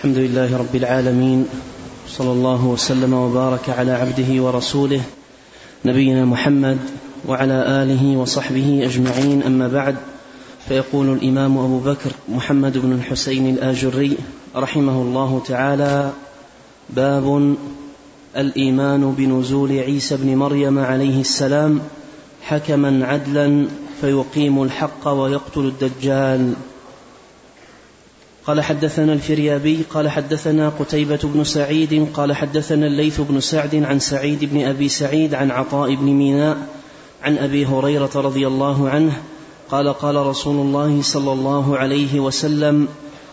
الحمد لله رب العالمين صلى الله وسلم وبارك على عبده ورسوله نبينا محمد وعلى آله وصحبه أجمعين أما بعد فيقول الإمام أبو بكر محمد بن الحسين الآجري رحمه الله تعالى باب الإيمان بنزول عيسى بن مريم عليه السلام حكما عدلا فيقيم الحق ويقتل الدجال. قال حدثنا الفريابي قال حدثنا قتيبة بن سعيد قال حدثنا الليث بن سعد عن سعيد بن أبي سعيد عن عطاء بن ميناء عن أبي هريرة رضي الله عنه قال قال رسول الله صلى الله عليه وسلم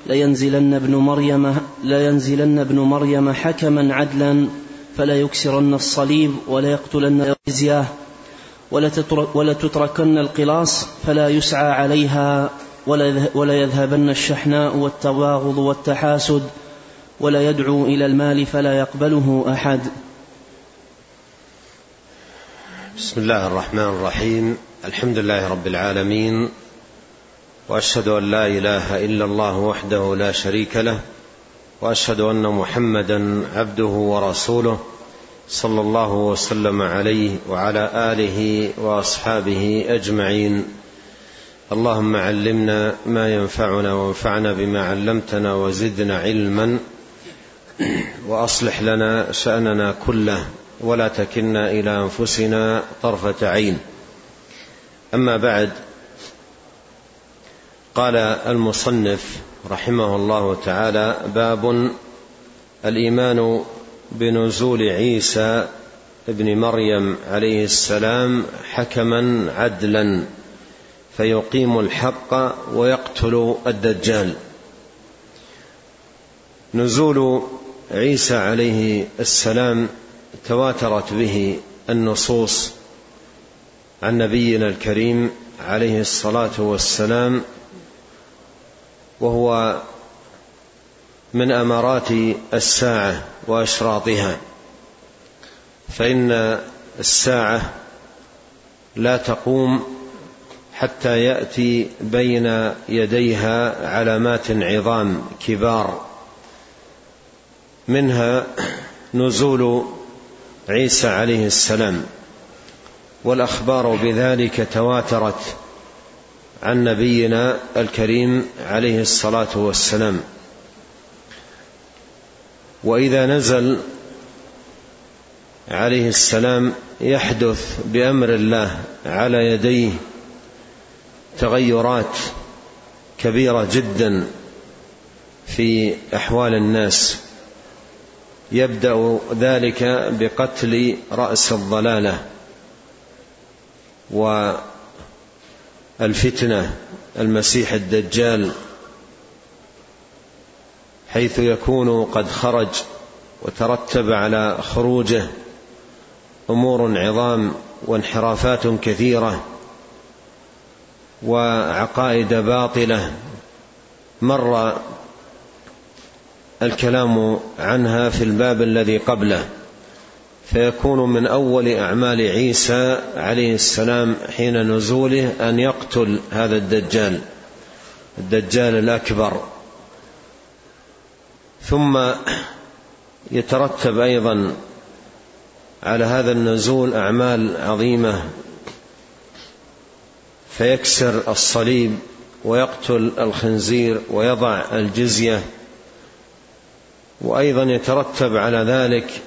لينزلن ابن مريم لينزلن ابن مريم حكما عدلا فلا يكسرن الصليب ولا يقتلن الجزية ولا تتركن القلاص فلا يسعى عليها. ولا يذهبن الشحناء والتباغض والتحاسد ولا يدعو إلى المال فلا يقبله أحد. بسم الله الرحمن الرحيم. الحمد لله رب العالمين. وأشهد أن لا إله إلا الله وحده لا شريك له. وأشهد أن محمدا عبده ورسوله صلى الله وسلم عليه وعلى آله وأصحابه أجمعين. اللهم علمنا ما ينفعنا وانفعنا بما علمتنا وزدنا علما وأصلح لنا شأننا كله ولا تكلنا إلى أنفسنا طرفة عين. أما بعد قال المصنف رحمه الله تعالى باب الإيمان بنزول عيسى ابن مريم عليه السلام حكما عدلا. فيقيم الحق ويقتل الدجال. نزول عيسى عليه السلام تواترت به النصوص عن نبينا الكريم عليه الصلاة والسلام وهو من أمارات الساعة وأشراطها. فإن الساعة لا تقوم حتى يأتي بين يديها علامات عظام كبار. منها نزول عيسى عليه السلام والأخبار بذلك تواترت عن نبينا الكريم عليه الصلاة والسلام. وإذا نزل عليه السلام يحدث بأمر الله على يديه تغيرات كبيرة جدا في أحوال الناس. يبدأ ذلك بقتل رأس الضلالة والفتنة المسيح الدجال حيث يكون قد خرج وترتب على خروجه. أمور عظام وانحرافات كثيرة. وعقائد باطلة مر الكلام عنها في الباب الذي قبله فيكون من أول أعمال عيسى عليه السلام حين نزوله أن يقتل هذا الدجال الدجال الأكبر. ثم يترتب أيضا على هذا النزول أعمال عظيمة فيكسر الصليب ويقتل الخنزير ويضع الجزية. وأيضا يترتب على ذلك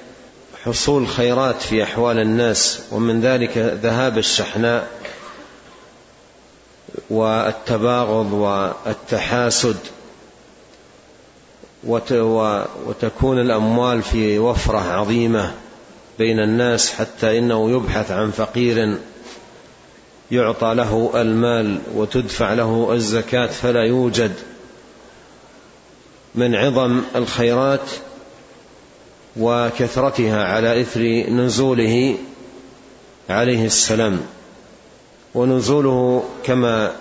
حصول خيرات في أحوال الناس ومن ذلك ذهاب الشحناء والتباغض والتحاسد وتكون الأموال في وفرة عظيمة بين الناس حتى إنه يبحث عن فقير. يعطى له المال وتدفع له الزكاة فلا يوجد من عظم الخيرات وكثرتها على إثر نزوله عليه السلام. ونزوله كما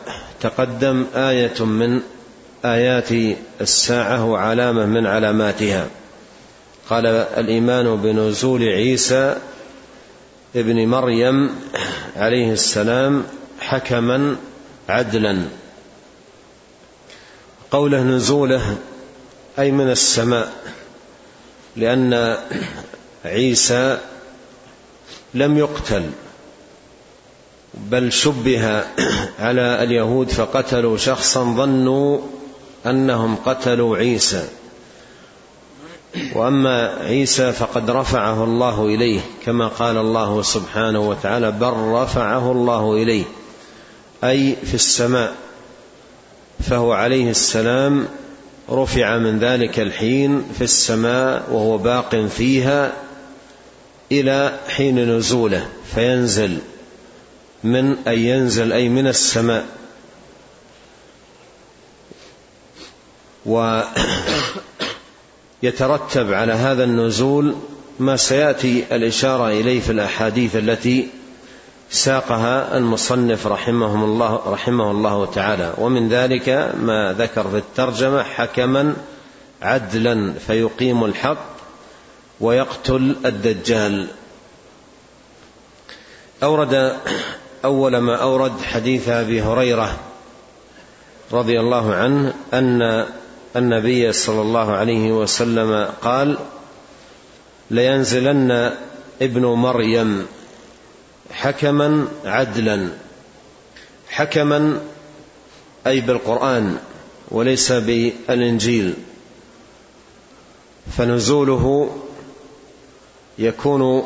تقدم آية من آيات الساعة وعلامة من علاماتها. قال الإيمان بنزول عيسى ابن مريم عليه السلام حكما عدلا. قوله نزوله أي من السماء لأن عيسى لم يقتل بل شبه على اليهود فقتلوا شخصا ظنوا أنهم قتلوا عيسى. وأما عيسى فقد رفعه الله إليه كما قال الله سبحانه وتعالى بل رفعه الله إليه أي في السماء فهو عليه السلام رفع من ذلك الحين في السماء وهو باق فيها إلى حين نزوله فينزل من أن ينزل أي من السماء. ويترتب على هذا النزول ما سيأتي الإشارة إليه في الأحاديث التي ساقها المصنف رحمه الله رحمه الله تعالى. ومن ذلك ما ذكر في الترجمة حكما عدلا فيقيم الحق ويقتل الدجال. اورد أول ما أورد حديث أبي هريرة رضي الله عنه أن النبي صلى الله عليه وسلم قال لينزلن ابن مريم حكما عدلا. حكما أي بالقرآن وليس بالإنجيل. فنزوله يكون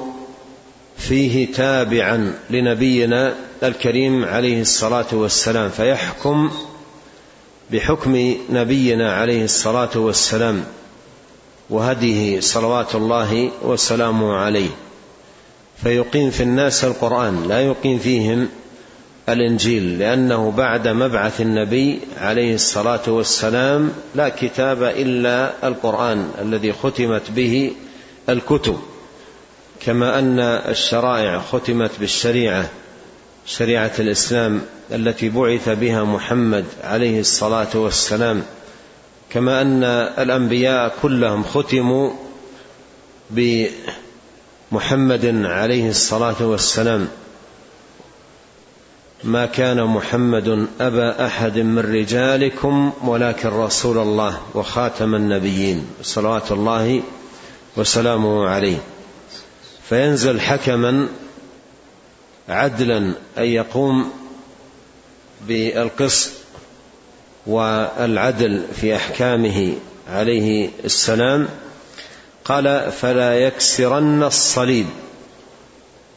فيه تابعا لنبينا الكريم عليه الصلاة والسلام فيحكم بحكم نبينا عليه الصلاة والسلام وهديه صلوات الله وسلامه عليه. فيقيم في الناس القرآن لا يقيم فيهم الإنجيل لأنه بعد مبعث النبي عليه الصلاة والسلام لا كتاب إلا القرآن الذي ختمت به الكتب. كما أن الشرائع ختمت بالشريعة. شريعة الإسلام التي بعث بها محمد عليه الصلاة والسلام كما أن الأنبياء كلهم ختموا بمحمد عليه الصلاة والسلام. ما كان محمد أبا أحد من رجالكم ولكن رسول الله وخاتم النبيين صلوات الله وسلامه عليه. فينزل حكما عدلا أن يقوم بالقسط والعدل في أحكامه عليه السلام. قال فلا يكسرن الصليب.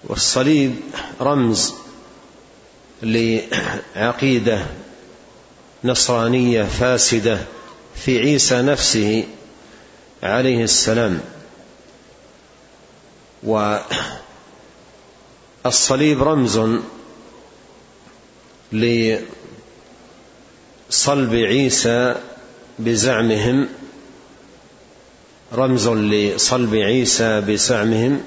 والصليب رمز لعقيدة نصرانية فاسدة في عيسى نفسه عليه السلام. والصليب رمز لصلب عيسى بزعمهم رمز لصلب عيسى بزعمهم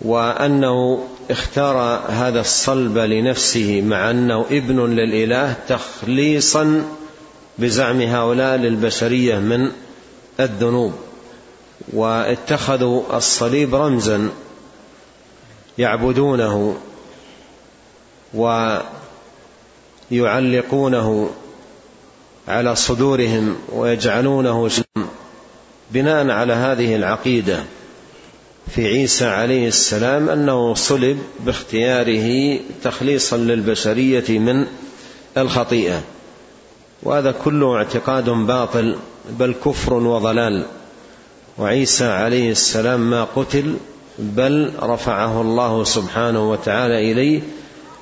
وأنه اختار هذا الصلب لنفسه مع أنه ابن للإله تخليصا بزعم هؤلاء للبشرية من الذنوب. واتخذوا الصليب رمزا يعبدونه ويعلقونه على صدورهم ويجعلونه بناء على هذه العقيدة. في عيسى عليه السلام أنه صلب باختياره تخليصا للبشرية من الخطيئة. وهذا كله اعتقاد باطل بل كفر وضلال. وعيسى عليه السلام ما قتل بل رفعه الله سبحانه وتعالى إليه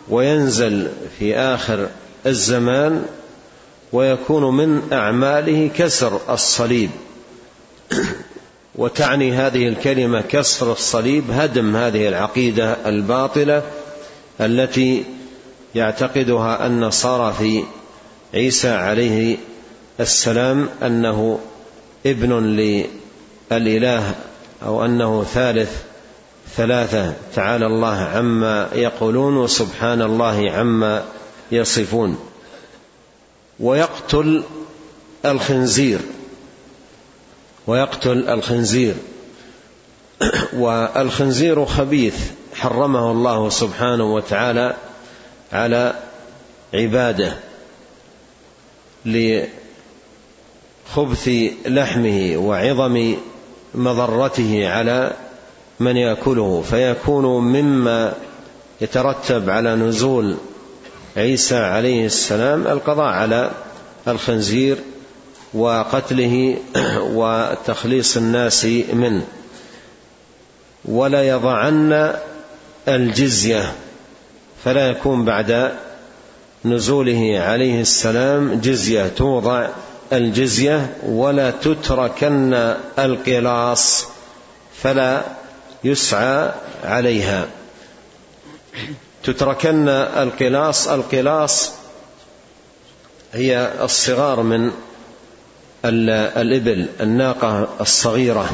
وينزل في آخر الزمان ويكون من أعماله كسر الصليب. وتعني هذه الكلمة كسر الصليب هدم هذه العقيدة الباطلة التي يعتقدها النصارى في عيسى عليه السلام أنه ابن الاله أو أنه ثالث ثلاثة تعالى الله عما يقولون وسبحان الله عما يصفون. ويقتل الخنزير. ويقتل الخنزير. والخنزير خبيث حرمه الله سبحانه وتعالى على عباده خبث لحمه وعظم مضرته على من يأكله فيكون مما يترتب على نزول عيسى عليه السلام القضاء على الخنزير وقتله وتخليص الناس منه. ولا يضعن الجزية فلا يكون بعد نزوله عليه السلام جزية. توضع الجزية ولا تتركن القلاص فلا يسعى عليها. تتركن القلاص. القلاص هي الصغار من الإبل الناقة الصغيرة.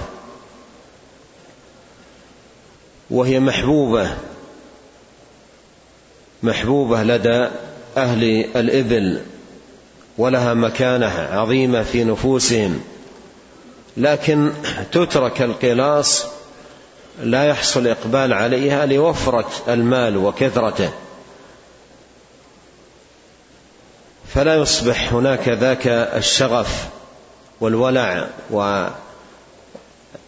وهي محبوبة محبوبة لدى أهل الإبل ولها مكانة عظيمة في نفوسهم. لكن تترك القلاص لا يحصل إقبال عليها لوفرة المال وكثرته. فلا يصبح هناك ذاك الشغف والولع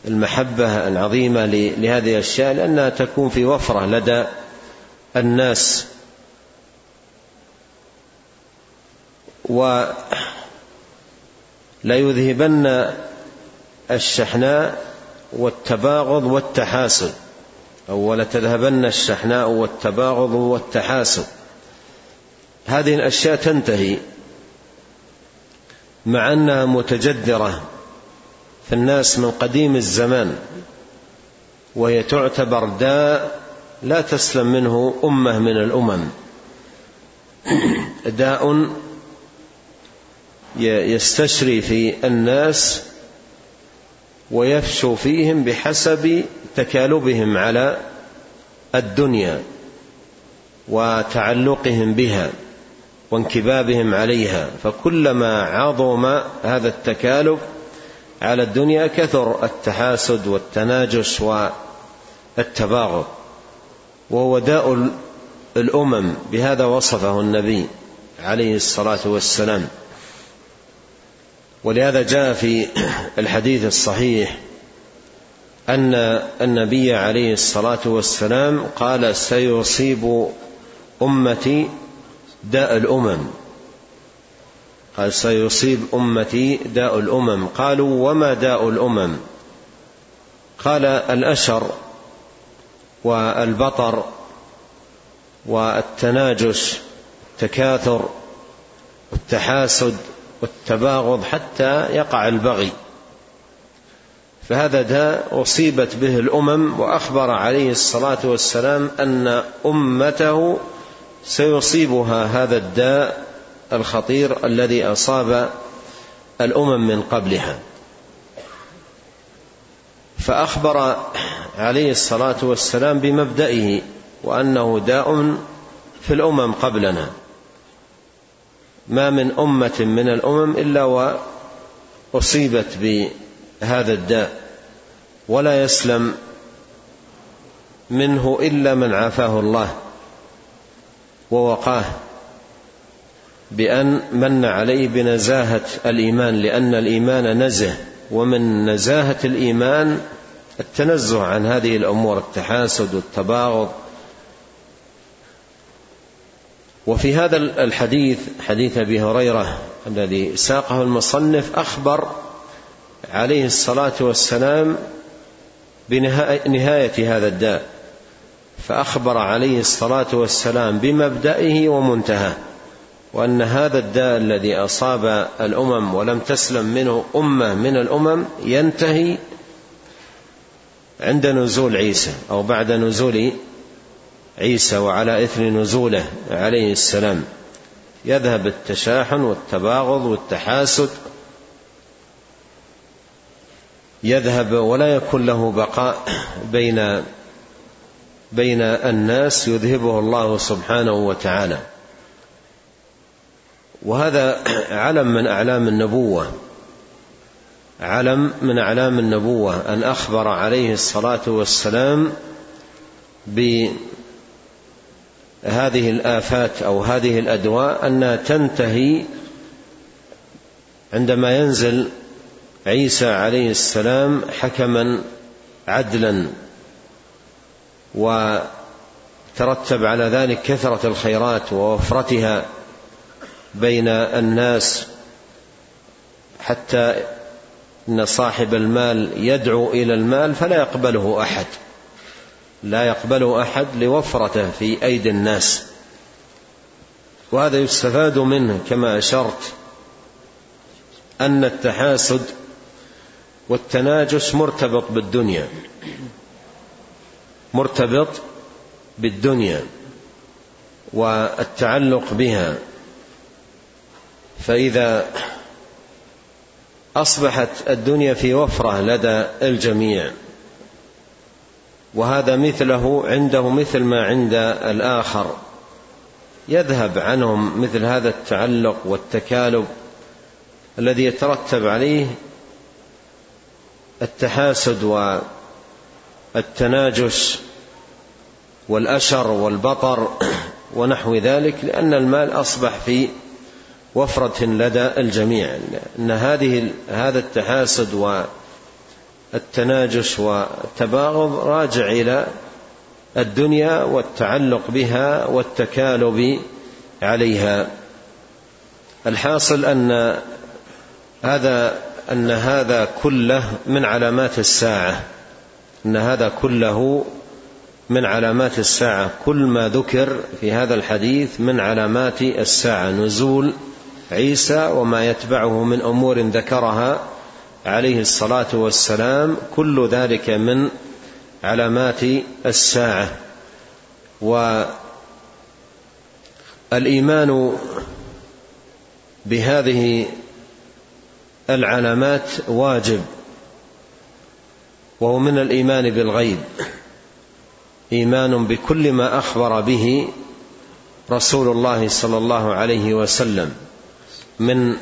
والمحبة العظيمة لهذه الأشياء لأنها تكون في وفرة لدى الناس. ولا يذهبن الشحناء والتباغض والتحاسد. أو لتذهبن الشحناء والتباغض والتحاسد. هذه الأشياء تنتهي مع أنها متجذرة في الناس من قديم الزمان وهي تعتبر داء لا تسلم منه أمة من الأمم. داء يستشري في الناس ويفشو فيهم بحسب تكالبهم على الدنيا وتعلقهم بها وانكبابهم عليها فكلما عظم هذا التكالب على الدنيا كثر التحاسد والتناجش والتباغض. وهو داء الأمم بهذا وصفه النبي عليه الصلاة والسلام. ولهذا جاء في الحديث الصحيح أن النبي عليه الصلاة والسلام قال سيصيب أمتي داء الأمم. قال سيصيب أمتي داء الأمم. قالوا وما داء الأمم؟ قال الأشر والبطر والتناجش التكاثر والتحاسد والتباغض حتى يقع البغي. فهذا داء أصيبت به الأمم وأخبر عليه الصلاة والسلام أن أمته سيصيبها هذا الداء الخطير الذي أصاب الأمم من قبلها. فأخبر عليه الصلاة والسلام بمبدئه وأنه داء في الأمم قبلنا. ما من أمة من الأمم إلا وأصيبت بهذا الداء ولا يسلم منه إلا من عافاه الله ووقاه بأن من عليه بنزاهة الإيمان لأن الإيمان نزه ومن نزاهة الإيمان التنزه عن هذه الأمور التحاسد والتباغض وفي هذا الحديث حديث أبي هريرة الذي ساقه المصنف أخبر عليه الصلاة والسلام بنهاية هذا الداء فأخبر عليه الصلاة والسلام بمبدئه ومنتهاه وأن هذا الداء الذي أصاب الأمم ولم تسلم منه أمة من الأمم ينتهي عند نزول عيسى أو بعد نزول عيسى وعلى إثر نزوله عليه السلام. يذهب التشاحن والتباغض والتحاسد. يذهب ولا يكون له بقاء بين بين الناس يذهبه الله سبحانه وتعالى. وهذا علم من أعلام النبوة. علم من أعلام النبوة. أن أخبر عليه الصلاة والسلام بهذه الآفات أو هذه الأدواء أنها تنتهي عندما ينزل عيسى عليه السلام حكما عدلا وترتب على ذلك كثرة الخيرات ووفرتها بين الناس حتى إن صاحب المال يدعو إلى المال فلا يقبله أحد. لا يقبله أحد لوفرته في أيدي الناس. وهذا يستفاد منه كما أشرت أن التحاسد والتناجس مرتبط بالدنيا. مرتبط بالدنيا والتعلق بها. فإذا أصبحت الدنيا في وفرة لدى الجميع وهذا مثله عنده مثل ما عند الآخر. يذهب عنهم مثل هذا التعلق والتكالب الذي يترتب عليه التحاسد والتناجش والأشر والبطر ونحو ذلك لأن المال أصبح في وفرة لدى الجميع. أن هذه هذا التحاسد والتناجش والتباغض راجع إلى الدنيا والتعلق بها والتكالب عليها. الحاصل أن هذا أن هذا كله من علامات الساعة. أن هذا كله من علامات الساعة. كل ما ذكر في هذا الحديث من علامات الساعة. نزول عيسى وما يتبعه من أمور ذكرها عليه الصلاة والسلام كل ذلك من علامات الساعة. والإيمان بهذه العلامات واجب وهو من الإيمان بالغيب. إيمان بكل ما أخبر به رسول الله صلى الله عليه وسلم من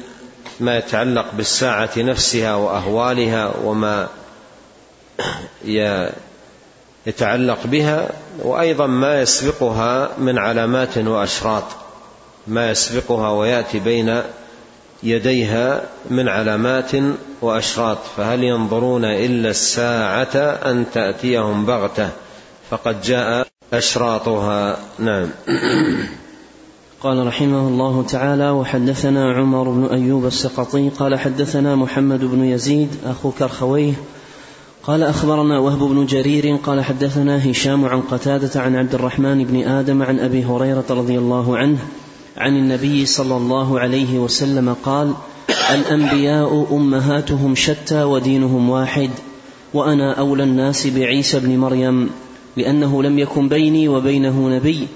ما يتعلق بالساعة نفسها وأهوالها وما يتعلق بها وأيضا ما يسبقها من علامات وأشراط. ما يسبقها ويأتي بين يديها من علامات وأشراط. فهل ينظرون إلا الساعة أن تأتيهم بغتة؟ فقد جاء أشراطها. نعم. قال رحمه الله تعالى وحدثنا عمر بن أيوب السقطي قال حدثنا محمد بن يزيد أخو كرخويه قال أخبرنا وهب بن جرير قال حدثنا هشام عن قتادة عن عبد الرحمن بن آدم عن أبي هريرة رضي الله عنه عن النبي صلى الله عليه وسلم قال الأنبياء أمهاتهم شتى ودينهم واحد وأنا أولى الناس بعيسى بن مريم لأنه لم يكن بيني وبينه نبي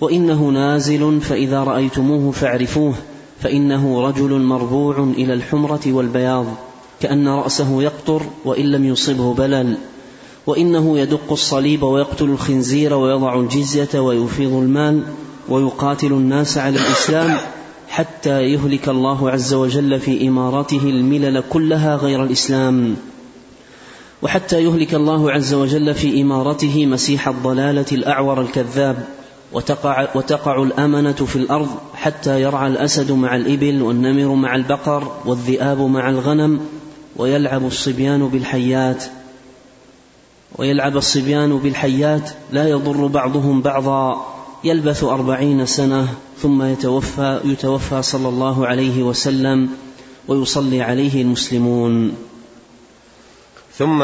وإنه نازل فإذا رأيتموه فاعرفوه فإنه رجل مربوع إلى الحمرة والبياض كأن رأسه يقطر وإن لم يصبه بلل وإنه يدق الصليب ويقتل الخنزير ويضع الجزية ويفيض المال ويقاتل الناس على الإسلام حتى يهلك الله عز وجل في إمارته الملل كلها غير الإسلام. وحتى يهلك الله عز وجل في إمارته مسيح الضلالة الأعور الكذاب وتقع, وتقع الأمنة في الأرض حتى يرعى الأسد مع الإبل والنمر مع البقر والذئاب مع الغنم ويلعب الصبيان بالحيات ويلعب الصبيان بالحيات لا يضر بعضهم بعضا يلبث أربعين سنة ثم يتوفى يتوفى صلى الله عليه وسلم ويصلي عليه المسلمون. ثم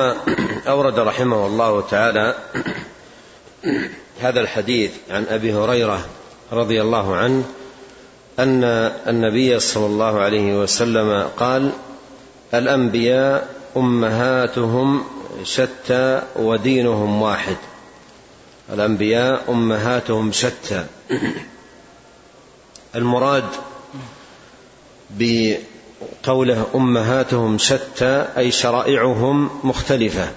أورد رحمه الله تعالى هذا الحديث عن أبي هريرة رضي الله عنه أن النبي صلى الله عليه وسلم قال الأنبياء أمهاتهم شتى ودينهم واحد. الأنبياء أمهاتهم شتى. المراد بقوله أمهاتهم شتى أي شرائعهم مختلفة.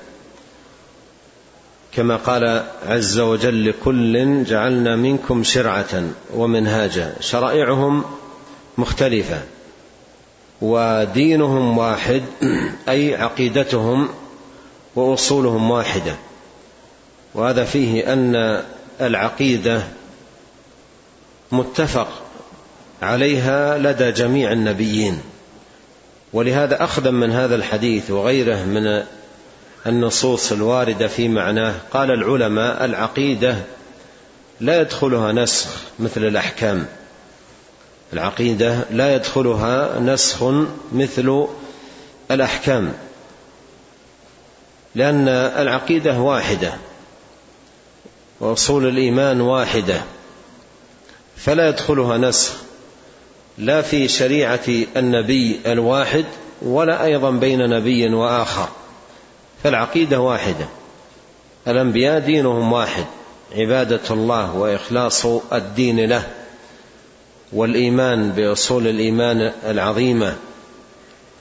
كما قال عز وجل لكل جعلنا منكم شرعة ومنهاجا شرائعهم مختلفة ودينهم واحد أي عقيدتهم وأصولهم واحدة. وهذا فيه أن العقيدة متفق عليها لدى جميع النبيين. ولهذا أخذا من هذا الحديث وغيره من النصوص الواردة في معناه. قال العلماء العقيدة لا يدخلها نسخ مثل الأحكام. العقيدة لا يدخلها نسخ مثل الأحكام. لأن العقيدة واحدة وأصول الإيمان واحدة فلا يدخلها نسخ لا في شريعة النبي الواحد ولا أيضا بين نبي وآخر. فالعقيدة واحدة. الأنبياء دينهم واحد. عبادة الله وإخلاص الدين له. والإيمان بأصول الإيمان العظيمة.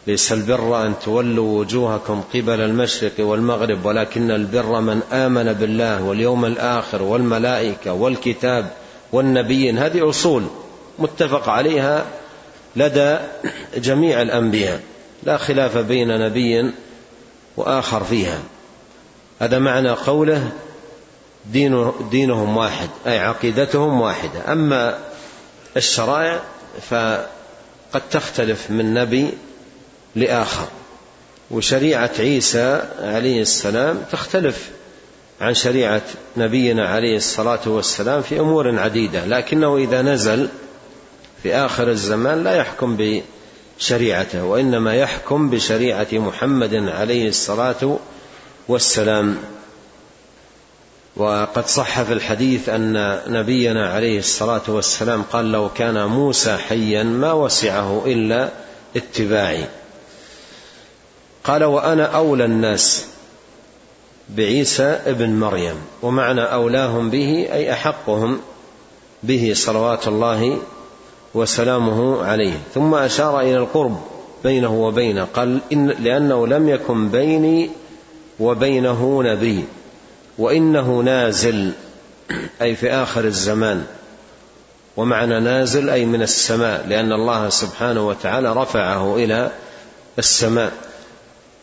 ليس البر أن تولوا وجوهكم قبل المشرق والمغرب ولكن البر من آمن بالله واليوم الآخر والملائكة والكتاب والنبيين. هذه أصول متفق عليها لدى جميع الأنبياء. لا خلاف بين نبي وآخر فيها. هذا معنى قوله دين دينهم واحد أي عقيدتهم واحدة. أما الشرائع فقد تختلف من نبي لآخر. وشريعة عيسى عليه السلام تختلف عن شريعة نبينا عليه الصلاة والسلام في أمور عديدة لكنه إذا نزل في آخر الزمان لا يحكم بشريعته وإنما يحكم بشريعة محمد عليه الصلاة والسلام. وقد صح في الحديث أن نبينا عليه الصلاة والسلام قال لو كان موسى حيا ما وسعه إلا اتباعي قال وأنا أولى الناس بعيسى ابن مريم ومعنى أولاهم به أي أحقهم به صلوات الله وسلامه عليه. ثم أشار إلى القرب بينه وبينه قال إن لأنه لم يكن بيني وبينه نبي وإنه نازل أي في آخر الزمان. ومعنى نازل أي من السماء لأن الله سبحانه وتعالى رفعه إلى السماء.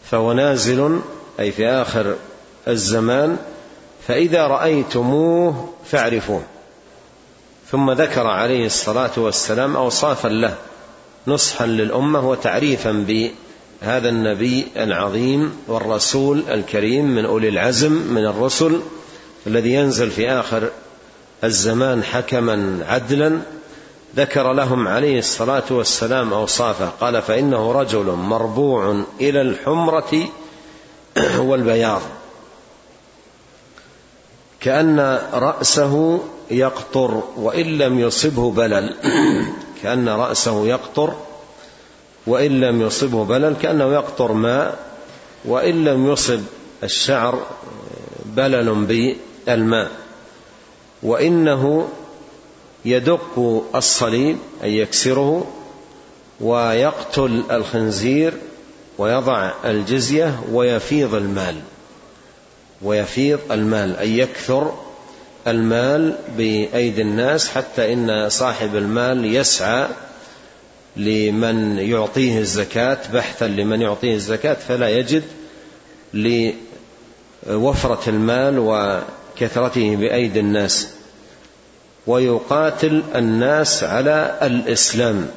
فهو نازل أي في آخر الزمان فإذا رأيتموه فاعرفوه. ثم ذكر عليه الصلاة والسلام أوصافا له نصحا للأمة وتعريفا بهذا النبي العظيم والرسول الكريم من أولي العزم من الرسل الذي ينزل في آخر الزمان حكما عدلا ذكر لهم عليه الصلاة والسلام أوصافه قال فإنه رجل مربوع إلى الحمرة والبياض كأن رأسه يقطر وإن لم يصبه بلل. كأن رأسه يقطر وإن لم يصبه بلل كأنه يقطر ماء وإن لم يصب الشعر بلل بالماء. وإنه يدق الصليب أي يكسره ويقتل الخنزير ويضع الجزية ويفيض المال. ويفيض المال أي يكثر المال بأيدي الناس حتى إن صاحب المال يسعى لمن يعطيه الزكاة بحثا لمن يعطيه الزكاة فلا يجد لوفرة المال وكثرته بأيدي الناس. ويقاتل الناس على الإسلام.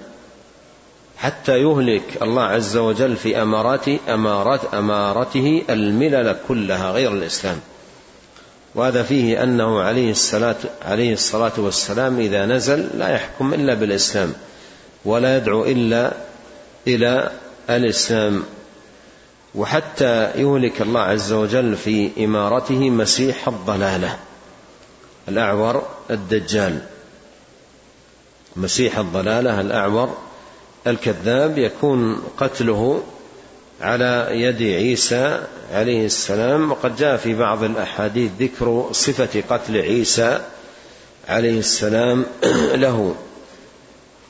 حتى يهلك الله عز وجل في أمارات أمارات أمارته الملل كلها غير الإسلام. وهذا فيه أنه عليه الصلاة عليه الصلاة والسلام إذا نزل لا يحكم إلا بالإسلام ولا يدعو إلا إلى الإسلام. وحتى يهلك الله عز وجل في إمارته مسيح الضلالة الأعور الدجال. مسيح الضلالة الأعور الكذاب يكون قتله على يد عيسى عليه السلام وقد جاء في بعض الأحاديث ذكر صفة قتل عيسى عليه السلام له.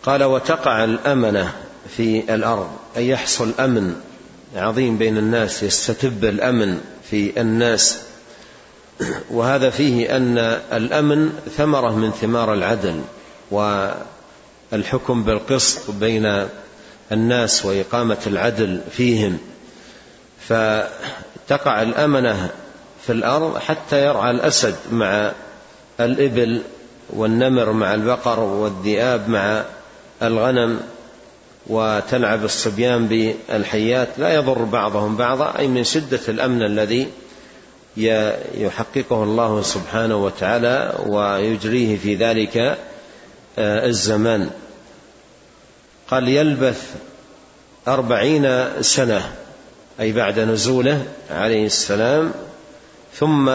قال وتقع الأمنة في الأرض. أي يحصل أمن عظيم بين الناس يستتب الأمن في الناس. وهذا فيه أن الأمن ثمرة من ثمار العدل والحكم بالقسط بين الناس وإقامة العدل فيهم. فتقع الأمنة في الأرض حتى يرعى الأسد مع الإبل والنمر مع البقر والذئاب مع الغنم وتلعب الصبيان بالحيات. لا يضر بعضهم بعضا أي من شدة الأمن الذي يحققه الله سبحانه وتعالى ويجريه في ذلك الزمان. قال يلبث أربعين سنة أي بعد نزوله عليه السلام ثم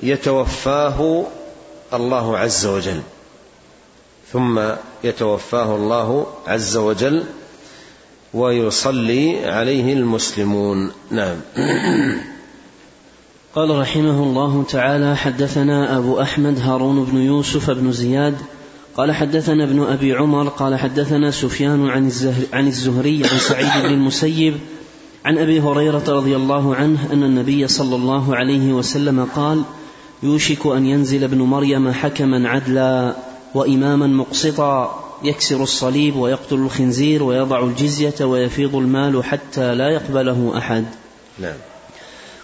يتوفاه الله عز وجل. ثم يتوفاه الله عز وجل ويصلي عليه المسلمون. نعم. قال رحمه الله تعالى حدثنا أبو أحمد هارون بن يوسف بن زياد قال حدثنا ابن أبي عمر قال حدثنا سفيان عن, الزهر عن الزهري عن سعيد بن المسيب عن أبي هريرة رضي الله عنه أن النبي صلى الله عليه وسلم قال يوشك أن ينزل ابن مريم حكما عدلا وإماما مقسطا يكسر الصليب ويقتل الخنزير ويضع الجزية ويفيض المال حتى لا يقبله أحد. نعم.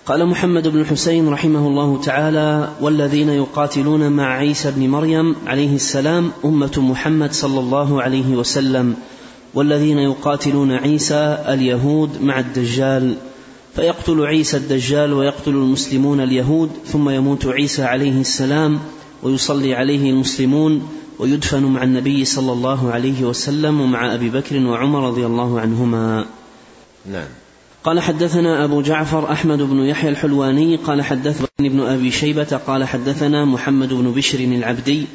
قال محمد بن الحسين رحمه الله تعالى والذين يقاتلون مع عيسى بن مريم عليه السلام أمة محمد صلى الله عليه وسلم والذين يقاتلون عيسى اليهود مع الدجال فيقتل عيسى الدجال ويقتل المسلمون اليهود ثم يموت عيسى عليه السلام ويصلي عليه المسلمون ويدفن مع النبي صلى الله عليه وسلم ومع أبي بكر وعمر رضي الله عنهما. نعم. قال حدثنا أبو جعفر أحمد بن يحيى الحلواني قال حدثنا ابن أبي شيبة قال حدثنا محمد بن بشر العبدي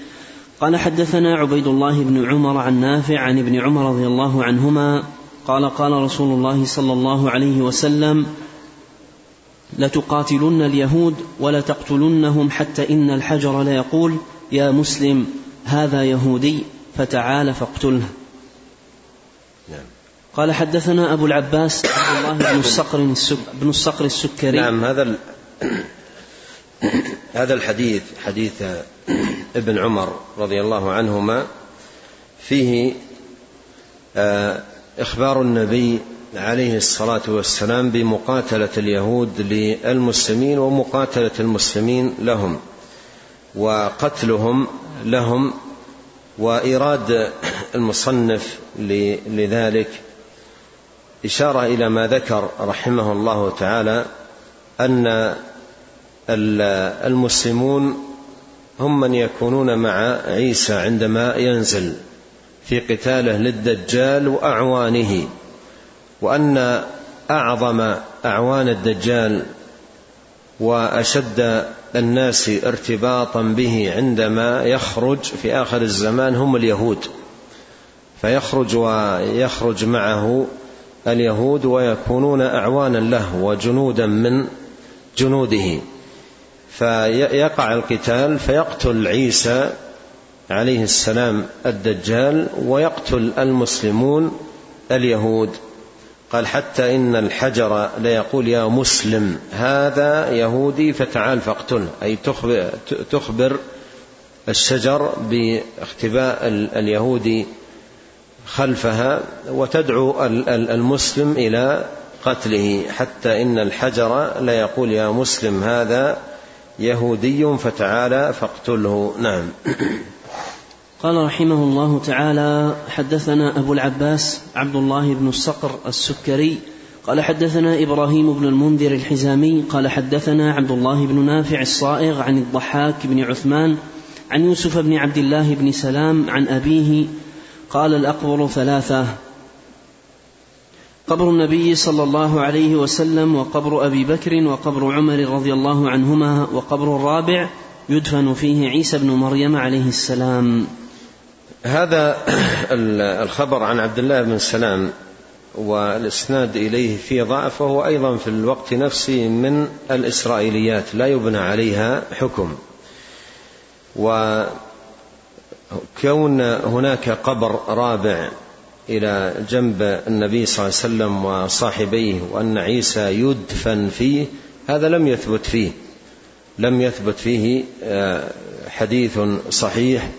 قال حدثنا عبيد الله بن عمر عن نافع عن ابن عمر رضي الله عنهما قال قال رسول الله صلى الله عليه وسلم لتقاتلن اليهود ولتقتلنهم حتى إن الحجر ليقول يا مسلم هذا يهودي فتعال فاقتله. قال حدثنا أبو العباس عبد الله بن الصقر بن الصقر السكري. نعم هذا هذا الحديث حديث ابن عمر رضي الله عنهما فيه آه، إخبار النبي عليه الصلاة والسلام بمقاتلة اليهود للمسلمين ومقاتلة المسلمين لهم وقتلهم لهم وإيراد المصنف لذلك إشارة إلى ما ذكر رحمه الله تعالى أن المسلمون هم من يكونون مع عيسى عندما ينزل في قتاله للدجال وأعوانه وأن أعظم أعوان الدجال وأشد الناس ارتباطا به عندما يخرج في آخر الزمان هم اليهود فيخرج ويخرج معه اليهود ويكونون أعوانا له وجنودا من جنوده. فيقع القتال فيقتل عيسى عليه السلام الدجال ويقتل المسلمون اليهود. قال حتى إن الحجر ليقول يا مسلم هذا يهودي فتعال فاقتله. أي تخبر, الشجر باختباء اليهودي خلفها وتدعو المسلم إلى قتله حتى إن الحجر ليقول يا مسلم هذا يهودي فتعالى فاقتله. نعم. قال رحمه الله تعالى حدثنا أبو العباس عبد الله بن الصقر السكري قال حدثنا إبراهيم بن المنذر الحزامي قال حدثنا عبد الله بن نافع الصائغ عن الضحاك بن عثمان عن يوسف بن عبد الله بن سلام عن أبيه قال الأقبر ثلاثة. قبر النبي صلى الله عليه وسلم وقبر أبي بكر وقبر عمر رضي الله عنهما وقبر الرابع يدفن فيه عيسى بن مريم عليه السلام. هذا الخبر عن عبد الله بن سلام والإسناد إليه في ضعف وهو أيضا في الوقت نفسه من الإسرائيليات لا يبنى عليها حكم. وكون هناك قبر رابع إلى جنب النبي صلى الله عليه وسلم وصاحبيه وأن عيسى يدفن فيه هذا لم يثبت فيه. لم يثبت فيه آه، حديث صحيح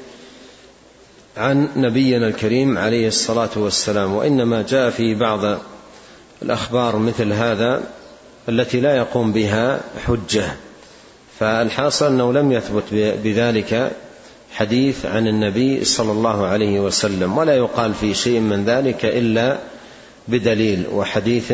عن نبينا الكريم عليه الصلاة والسلام. وإنما جاء في بعض الأخبار مثل هذا التي لا يقوم بها حجة. فالحاصل أنه لم يثبت بذلك. حديث عن النبي صلى الله عليه وسلم ولا يقال في شيء من ذلك إلا بدليل وحديث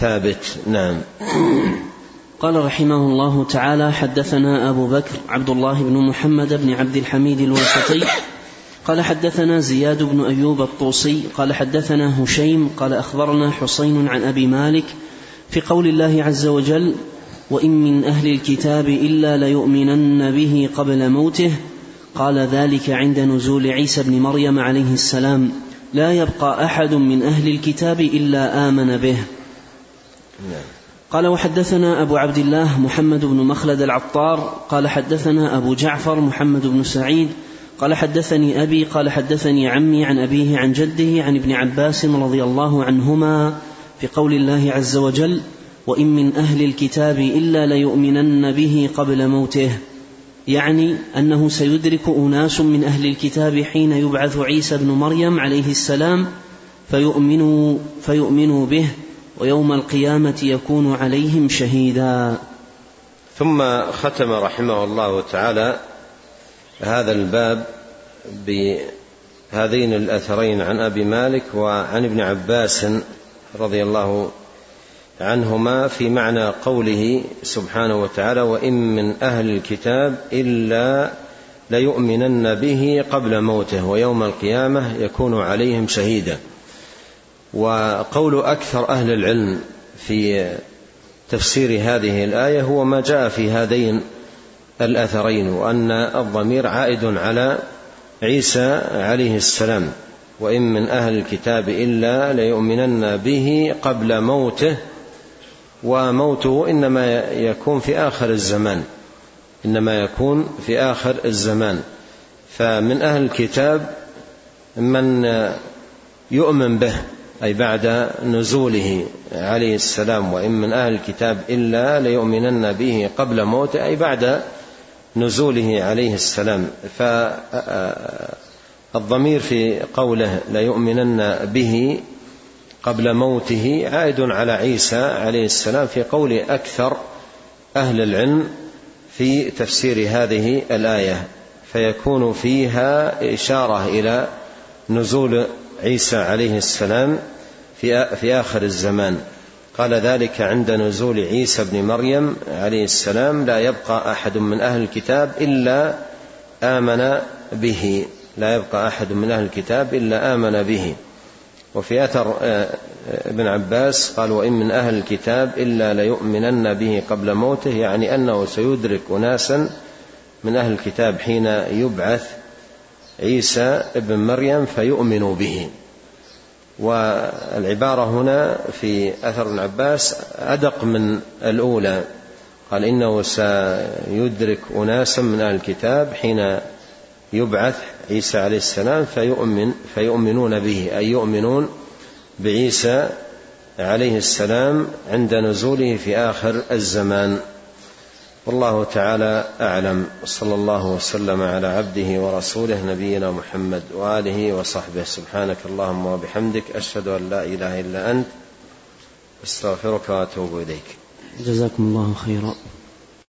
ثابت. نعم. قال رحمه الله تعالى حدثنا أبو بكر عبد الله بن محمد بن عبد الحميد الواسطي قال حدثنا زياد بن أيوب الطوسي قال حدثنا هشيم قال أخبرنا حسين عن أبي مالك في قول الله عز وجل وإن من أهل الكتاب إلا ليؤمنن به قبل موته قال ذلك عند نزول عيسى بن مريم عليه السلام لا يبقى أحد من أهل الكتاب إلا آمن به. قال وحدثنا أبو عبد الله محمد بن مخلد العطار قال حدثنا أبو جعفر محمد بن سعيد قال حدثني أبي قال حدثني عمي عن أبيه عن جده عن ابن عباس رضي الله عنهما في قول الله عز وجل وإن من أهل الكتاب إلا ليؤمنن به قبل موته. يعني أنه سيدرك أناس من أهل الكتاب حين يبعث عيسى بن مريم عليه السلام فيؤمنوا فيؤمنوا به ويوم القيامة يكون عليهم شهيدا. ثم ختم رحمه الله تعالى هذا الباب بهذين الأثرين عن أبي مالك وعن ابن عباس رضي الله عنهما في معنى قوله سبحانه وتعالى وان من أهل الكتاب الا ليؤمنن به قبل موته ويوم القيامه يكون عليهم شهيدا. وقول أكثر أهل العلم في تفسير هذه الآية هو ما جاء في هذين الأثرين وأن الضمير عائد على عيسى عليه السلام. وان من أهل الكتاب الا ليؤمنن به قبل موته وموته إنما يكون في آخر الزمان. إنما يكون في آخر الزمان. فمن أهل الكتاب من يؤمن به أي بعد نزوله عليه السلام وإن من أهل الكتاب إلا ليؤمنن به قبل موته أي بعد نزوله عليه السلام. فالضمير في قوله ليؤمنن به قبل موته عائد على عيسى عليه السلام في قول أكثر أهل العلم في تفسير هذه الآية فيكون فيها إشارة إلى نزول عيسى عليه السلام في في آخر الزمان. قال ذلك عند نزول عيسى بن مريم عليه السلام لا يبقى أحد من أهل الكتاب إلا آمن به لا يبقى أحد من أهل الكتاب إلا آمن به. وفي آثر آه، ابن عباس قال وإن من أهل الكتاب إلا ليؤمنن به قبل موته. يعني أنه سيدرك اناسا من أهل الكتاب حين يبعث عيسى ابن مريم فيؤمنوا به. والعبارة هنا في أثر ابن عباس أدق من الأولى. قال إنه سيدرك أناسا من أهل الكتاب حين يبعث عيسى عليه السلام فيؤمن فيؤمنون به أي يؤمنون بعيسى عليه السلام عند نزوله في آخر الزمان. والله تعالى أعلم. صلى الله وسلم على عبده ورسوله نبينا محمد وآله وصحبه. سبحانك اللهم وبحمدك أشهد أن لا إله إلا أنت أستغفرك وأتوب إليك. جزاكم الله خيرا.